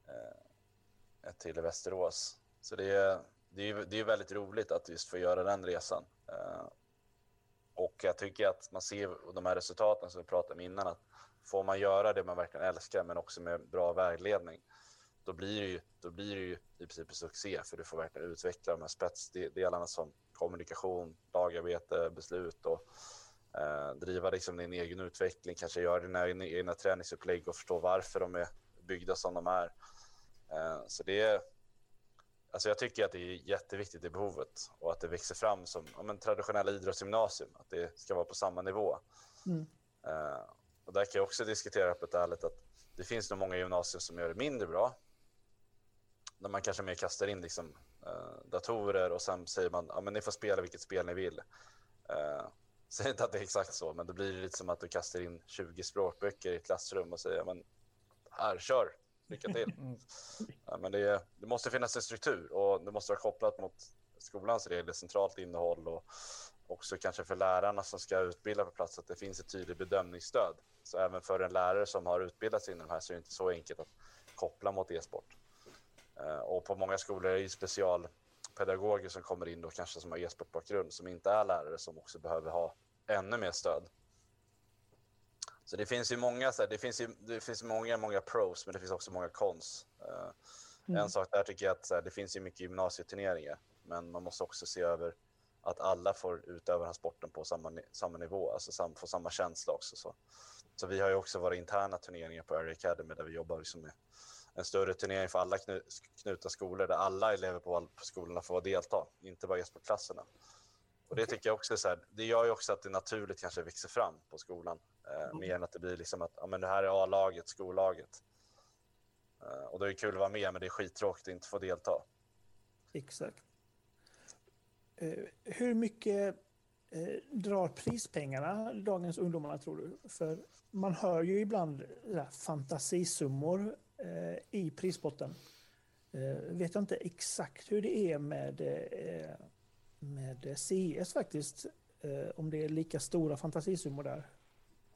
eh, ett till i Västerås. Så det är det är, det är väldigt roligt att just få göra den resan. Eh, och jag tycker att man ser de här resultaten som vi pratade om innan, att får man göra det man verkligen älskar, men också med bra vägledning, då blir det ju, då blir det ju i princip en succé, för du får verkligen utveckla de här spetsdelarna som kommunikation, lagarbete, beslut och eh, driva liksom din egen utveckling, kanske göra dina egna träningsupplägg och förstå varför de är byggda som de är. Eh, så det är Alltså jag tycker att det är jätteviktigt i behovet och att det växer fram som ja, en traditionell idrottsgymnasium, att det ska vara på samma nivå. Mm. Uh, och där kan jag också diskutera öppet ärligt att det finns nog många gymnasier som gör det mindre bra. Där man kanske mer kastar in liksom, uh, datorer och sen säger man att ja, ni får spela vilket spel ni vill. Uh, säg inte att det är exakt så, men då blir det lite som att du kastar in 20 språkböcker i ett klassrum och säger men här, kör, lycka till. Mm. Ja, men det, det, måste finnas en struktur och det måste vara kopplat mot skolans regler, centralt innehåll och också kanske för lärarna som ska utbilda på plats att det finns ett tydligt bedömningsstöd. Så även för en lärare som har utbildat sig inom det här så är det inte så enkelt att koppla mot e-sport. Eh, och på många skolor är det specialpedagoger som kommer in då kanske som har e-sportbakgrund som inte är lärare som också behöver ha ännu mer stöd. Så det finns ju många, så här, det finns ju, det finns många, många pros, men det finns också många cons. Uh, mm. En sak där tycker jag att så här, det finns ju mycket gymnasieturneringar, men man måste också se över att alla får utöva den här sporten på samma, samma nivå, alltså sam, få samma känsla också. Så. så vi har ju också våra interna turneringar på Area Academy där vi jobbar liksom med en större turnering för alla knu, knutna skolor där alla elever på, på skolorna får delta, inte bara e-sportklasserna. Och det tycker jag också så här, det gör ju också att det naturligt kanske växer fram på skolan. Eh, mm. Mer än att det blir liksom att ja, men det här är A-laget, skollaget. Eh, och då är det kul att vara med, men det är skittråkigt att inte få delta. Exakt. Eh, hur mycket eh, drar prispengarna dagens ungdomarna tror du? För man hör ju ibland där, fantasisummor eh, i prispotten. Eh, vet jag inte exakt hur det är med med CS faktiskt. Eh, om det är lika stora fantasisummor där.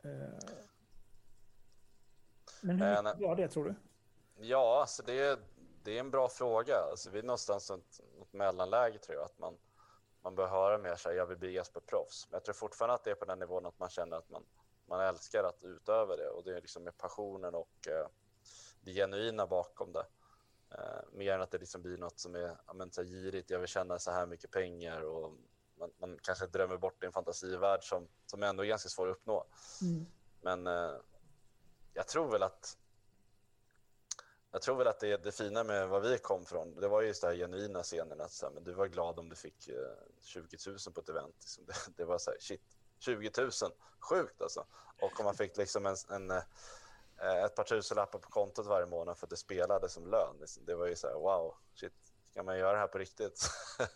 Eh, men hur mycket var det tror du? Ja, alltså det, är, det är en bra fråga. Alltså vi är någonstans ett, ett mellanläge tror jag. Att man, man bör höra mer så här, jag vill bli Jesper-proffs. Men jag tror fortfarande att det är på den nivån att man känner att man, man älskar att utöva det. Och det är liksom med passionen och eh, det genuina bakom det. Uh, mer än att det liksom blir något som är ja, men, så girigt, jag vill tjäna så här mycket pengar och man, man kanske drömmer bort i en fantasivärld som, som ändå är ganska svår att uppnå. Mm. Men eh, jag tror väl att jag tror väl att det, det fina med vad vi kom från, det var just det här genuina scenen att så här, men du var glad om du fick eh, 20 000 på ett event. Liksom. Det, det, var så här, shit, 20 000, sjukt alltså. Och om man fick liksom en, en eh, ett par tusenlappar på kontot varje månad för att det spelade som lön. Liksom. Det var ju så här, wow, shit, kan man göra det här på riktigt?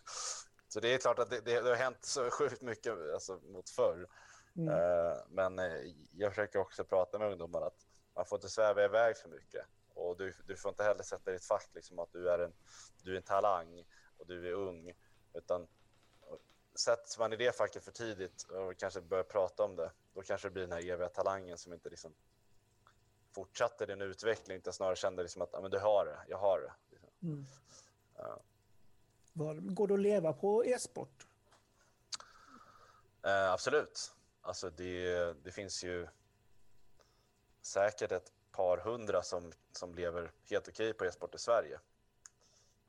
så det är klart att det, det, det, har hänt så sjukt mycket alltså, mot förr. Mm. Uh, men uh, jag försöker också prata med ungdomar att man får inte sväva iväg för mycket. Och du, du får inte heller sätta i ett fack liksom, att du är, en, du är en talang och du är ung. Utan sätts man i det facket för tidigt och kanske börjar prata om det, då kanske det blir den här eviga talangen som inte liksom fortsatte din utveckling, utan snarare kände liksom att men du har det, jag har det. Liksom. Mm. Ja. Var, går det att leva på e-sport? Eh, absolut. Alltså det, det finns ju säkert ett par hundra som, som lever helt okej på e-sport i Sverige.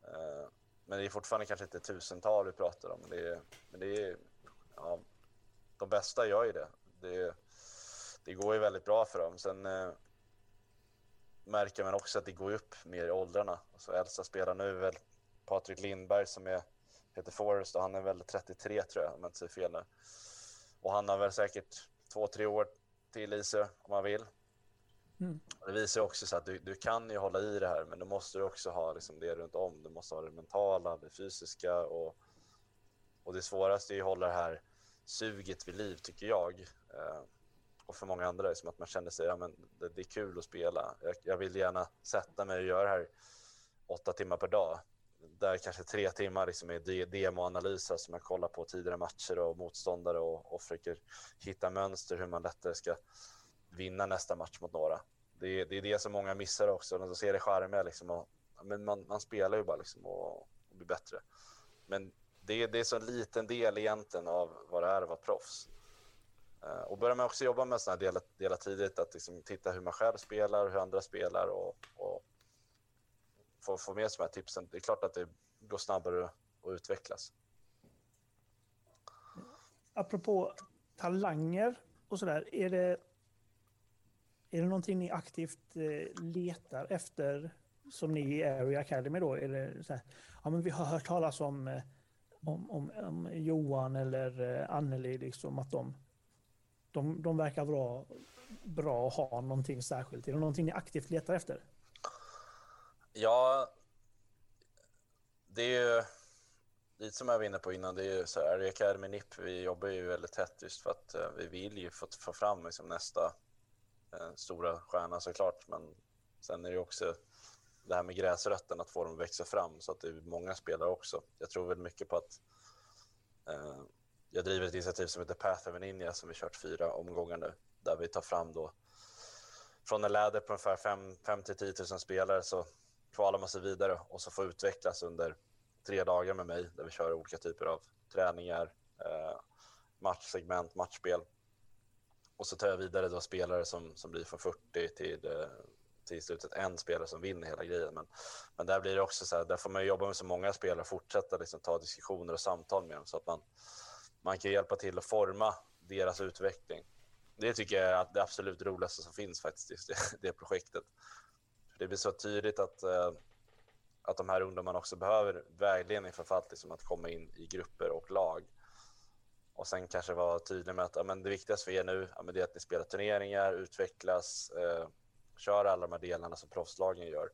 Eh, men det är fortfarande kanske inte tusental vi pratar om. Det är, men det är, ja, de bästa gör ju det. det. Det går ju väldigt bra för dem. Sen eh, märker man också att det går upp mer i åldrarna. Alltså äldsta spelar nu är väl Patrik Lindberg som är, heter Forrest och han är väl 33 tror jag om jag inte säger fel nu. Och han har väl säkert två, tre år till i sig om man vill. Mm. Det visar också så att du, du kan ju hålla i det här, men då måste du också ha liksom det runt om. Du måste ha det mentala, det fysiska och, och det svåraste är att hålla det här suget vid liv, tycker jag. Och för många andra, som att man känner sig, ja, men det, det är kul att spela. Jag, jag, vill gärna sätta mig och göra det här åtta timmar per dag. Där kanske tre timmar liksom är demoanalyser som jag kollar på tidigare matcher och motståndare och, och försöker hitta mönster hur man lättare ska vinna nästa match mot några. Det är, det är det som många missar också. De ser det charmiga liksom och, men man, man, spelar ju bara liksom och, och blir bättre. Men det, det är så en liten del egentligen av vad det är att vara proffs. Eh, och börjar man också jobba med sådana delar, delar tidigt, att liksom titta hur man själv spelar, hur andra spelar och, och få, få med sig de här tipsen. Det är klart att det går snabbare att utvecklas. Apropå talanger och sådär, är det är det någonting ni aktivt eh, letar efter som ni i Area Academy då? Är det så här, ja, men vi har hört talas om, eh, om, om, om Johan eller Anneli, liksom, att de, de, de verkar bra, bra att ha någonting särskilt. Är det någonting ni aktivt letar efter? Ja, det är ju lite som jag var inne på innan. Det är ju så här, Area Academy NIP, vi jobbar ju väldigt tätt just för att eh, vi vill ju få, få fram liksom nästa Eh, stora stjärna såklart. Men sen är det också det här med gräsrötten, att få dem att växa fram så att det är många spelare också. Jag tror väl mycket på att eh, jag driver ett initiativ som heter Path of an Ninja som vi kört fyra omgångar nu, där vi tar fram då från en läder på ungefär 5 till 10 000 spelare så kvalar man sig vidare och så får utvecklas under tre dagar med mig där vi kör olika typer av träningar, eh, matchsegment, matchspel och så tar jag vidare då spelare som, som blir från 40 till, eh, till slutet en spelare som vinner hela grejen. Men, men där blir det också så här, där får man jobba med så många spelare och fortsätta liksom ta diskussioner och samtal med dem så att man, man kan hjälpa till att forma deras utveckling. Det tycker jag är det absolut roligaste som finns faktiskt, just det, det projektet. Det blir så tydligt att, eh, att de här ungdomarna också behöver vägledning för att, liksom, att komma in i grupper och lag och sen kanske vara tydlig med att ja, men det viktigaste för er nu ja, men det är att ni spelar turneringar, utvecklas, eh, kör alla de här delarna som proffslagen gör.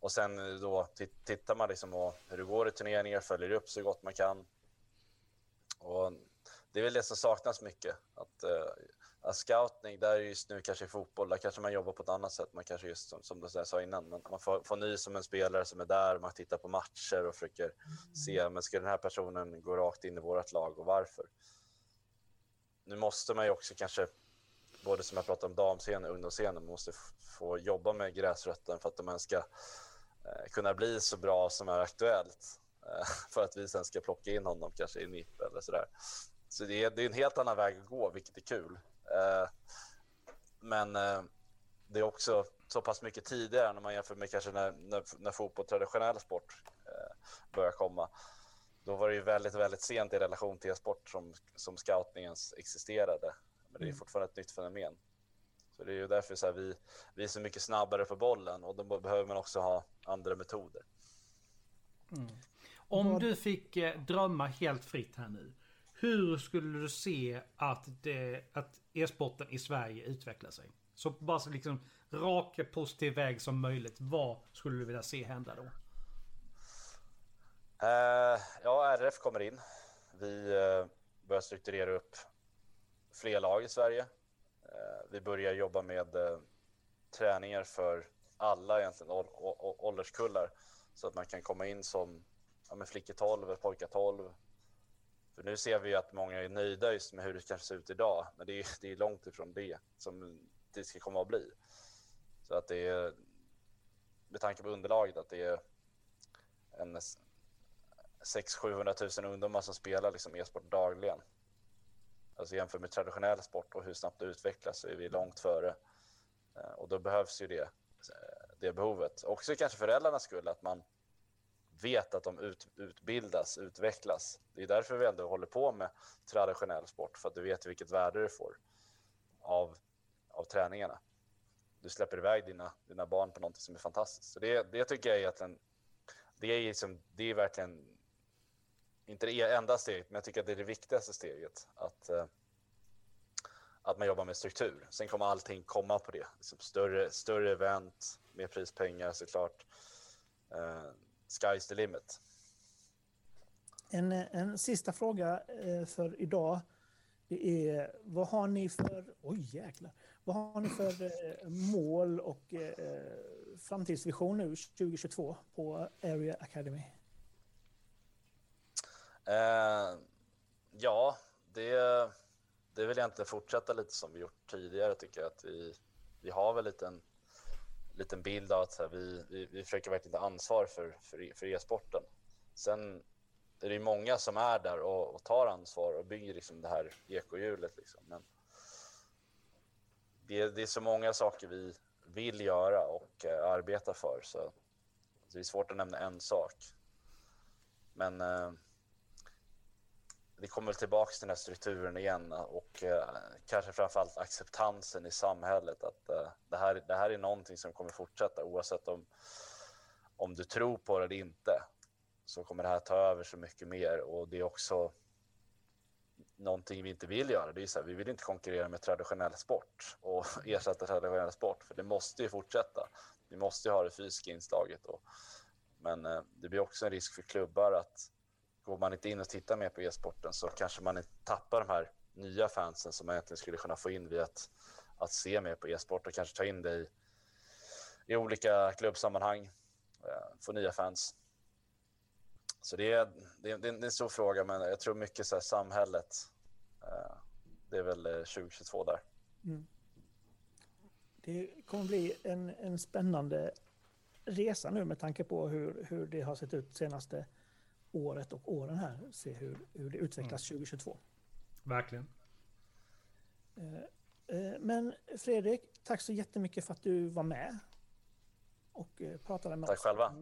Och sen då tittar man liksom på hur det går i turneringar, följer upp så gott man kan. Och det är väl det som saknas mycket. Att, eh, scouting, där är just nu kanske i fotboll, där kanske man jobbar på ett annat sätt. Man kanske just som, som du sa innan, man, man får, får ny som en spelare som är där, man tittar på matcher och försöker mm. se, men ska den här personen gå rakt in i vårt lag och varför? Nu måste man ju också kanske, både som jag pratade om damscenen och ungdomsscenen, man måste få jobba med gräsrötten för att de ens ska uh, kunna bli så bra som är aktuellt. För att vi sen ska plocka in honom kanske i NIP eller sådär. Så det är, det är en helt annan väg att gå, vilket är kul. Eh, men eh, det är också så pass mycket tidigare när man jämför med kanske när, när, när fotboll, traditionell sport, eh, börjar komma. då var det ju väldigt, väldigt sent i relation till e-sport som, som scoutningen existerade. Men det är Mm. fortfarande ett nytt fenomen. Så det är ju därför så här, vi, vi är så mycket snabbare på bollen och då behöver man också ha andra metoder. Om Vad- du fick eh, drömma helt fritt här nu. Hur skulle du se att, det, att e-sporten i Sverige utvecklar sig? Så bara så liksom rak positiv väg som möjligt. Vad skulle du vilja se hända då? Eh, ja, RF kommer in. Vi eh, börjar strukturera upp fler lag i Sverige. Eh, vi börjar jobba med eh, träningar för alla egentligen ål- å- å- ålderskullar så att man kan komma in som ja, men flickor 12 pojkar 12. För nu ser vi ju att många är nöjda just med hur det kanske ser ut idag, men det är, det är långt ifrån det som det ska komma att bli. Så att det är med tanke på underlaget att det är en 600 000 ungdomar som spelar liksom e-sport dagligen. Alltså jämfört med traditionell sport och hur snabbt det utvecklas så är vi långt före. Eh, och då behövs ju det, eh, det behovet. Också kanske föräldrarnas skull, att man vet att de ut, utbildas, utvecklas. Det är därför vi ändå håller på med traditionell sport, för att du vet vilket värde du får av, av träningarna. Du släpper iväg dina, dina barn på något som är fantastiskt. Så det, det tycker jag är att en, det är, liksom, det är verkligen inte det enda steget, men jag tycker att det är det viktigaste steget. Att, eh, att man jobbar med struktur. Sen kommer allting komma på det. Liksom större, större event, mer prispengar såklart. Eh, Sky's the limit. En, en sista fråga eh, för idag. Det är, vad har ni för, oj jäklar, vad har ni för eh, mål och eh, framtidsvision nu 2022 på Area Academy? Eh, ja, det, det vill jag inte fortsätta lite som vi gjort tidigare tycker jag. Att vi, vi har väl lite en liten bild av att så här, vi, vi, vi försöker verkligen ta ansvar för, för, e- för e-sporten. Sen är det ju många som är där och, och tar ansvar och bygger liksom det här ekohjulet. Liksom. Men det, det är så många saker vi vill göra och eh, arbeta för så det är svårt att nämna en sak. Men eh, vi kommer väl tillbaka till den här strukturen igen eh, och eh, kanske framförallt acceptansen i samhället att eh, det, här, det här är någonting som kommer fortsätta oavsett om, om du tror på det eller inte så kommer det här ta över så mycket mer och det är också någonting vi inte vill göra. Det är så här, vi vill inte konkurrera med traditionell sport och ersätta traditionell sport för det måste ju fortsätta. Vi måste ju ha det fysiska inslaget då. men eh, det blir också en risk för klubbar att går man inte in och tittar mer på e-sporten så kanske man inte tappar de här nya fansen som man egentligen skulle kunna få in via att, att se mer på e-sport och kanske ta in det i, i olika klubbsammanhang, eh, få nya fans. Så det är, det, är, det är en stor fråga, men jag tror mycket så här, samhället. Eh, det är väl eh, 2022 där. Mm. Det kommer bli en, en spännande resa nu med tanke på hur, hur det har sett ut senaste året och åren här. Se hur, hur det utvecklas 2022. Verkligen. Eh, eh, Men Fredrik, tack så jättemycket för att du var med och eh, pratade med Tack oss. själva.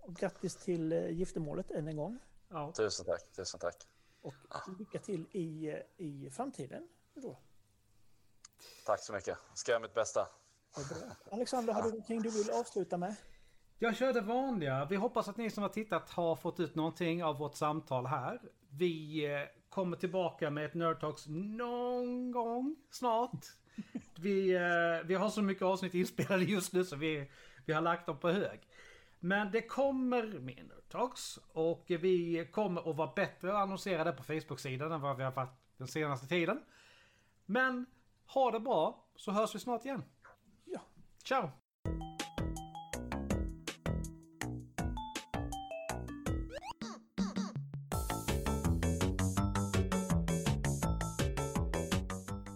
Och grattis till giftermålet än en gång. Ja. Tusen tack. Tusen tack. Och lycka till i, i framtiden. Då. Tack så mycket. Ska göra mitt bästa. Alexander, har du någonting du vill avsluta med? Jag kör det vanliga. Vi hoppas att ni som har tittat har fått ut någonting av vårt samtal här. Vi eh, kommer tillbaka med ett Nerd Talks någon gång snart. Vi, eh, vi har så mycket avsnitt inspelade just nu så vi, vi har lagt dem på hög. Men det kommer mer Nerd Talks och vi kommer att vara bättre att annonsera det på Facebook-sidan än vad vi har varit den senaste tiden. Men ha det bra så hörs vi snart igen. Ja. Ciao!